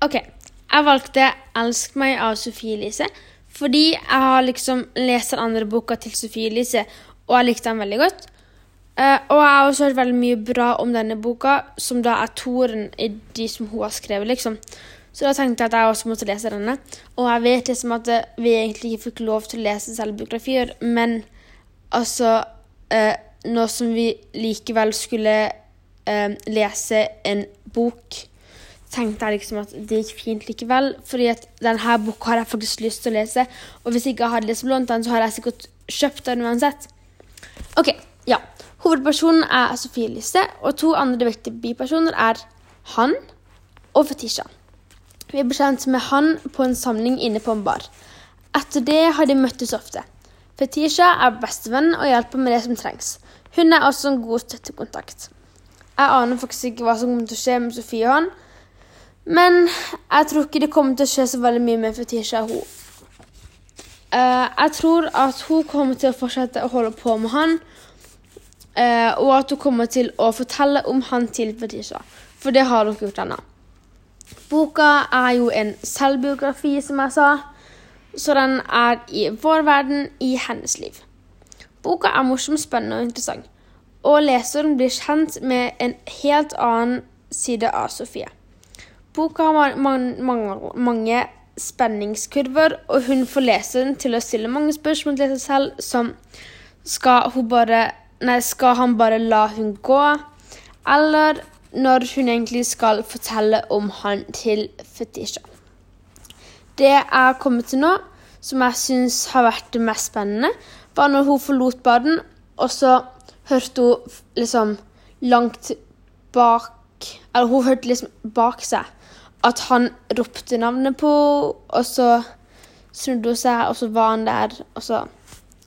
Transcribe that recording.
OK. Jeg valgte 'Elsk meg' av Sofie Elise fordi jeg har liksom lest den andre boka til Sofie Elise, og jeg likte den veldig godt. Uh, og jeg har også hørt veldig mye bra om denne boka, som da er toren i de som hun har skrevet, liksom. Så da tenkte jeg at jeg også måtte lese denne. Og jeg vet liksom at vi egentlig ikke fikk lov til å lese selvbiografier, men altså uh, Nå som vi likevel skulle uh, lese en bok tenkte jeg liksom at det gikk fint likevel. fordi at denne boka har jeg faktisk lyst til å lese. Og hvis jeg ikke hadde liksom lånt den, så hadde jeg sikkert kjøpt den uansett. Ok, ja. Hovedpersonen er Sofie Lise, og to andre viktige bipersoner er han og Fetisha. Vi ble kjent med han på en samling inne på en bar. Etter det har de møttes ofte. Fetisha er bestevenn og hjelper med det som trengs. Hun er også en god støttekontakt. Jeg aner faktisk ikke hva som kommer til å skje med Sofie og han, men jeg tror ikke det kommer til å skje så veldig mye med Fetisha. Uh, jeg tror at hun kommer til å fortsette å holde på med han, uh, og at hun kommer til å fortelle om han til Fetisha. For det har hun gjort ennå. Boka er jo en selvbiografi, som jeg sa, så den er i vår verden, i hennes liv. Boka er morsom, spennende og interessant, og leseren blir kjent med en helt annen side av Sofie. Boka har mange, mange, mange spenningskurver, og hun får leseren til å stille mange spørsmål til seg selv, som skal, bare, nei, skal han bare la hun gå? Eller når hun egentlig skal fortelle om han til Fetisha. Det jeg har kommet til nå, som jeg syns har vært det mest spennende, var når hun forlot baden, og så hørte hun liksom langt bak Eller hun hørte liksom bak seg at han ropte navnet på og så snudde hun seg, og så var han der, og så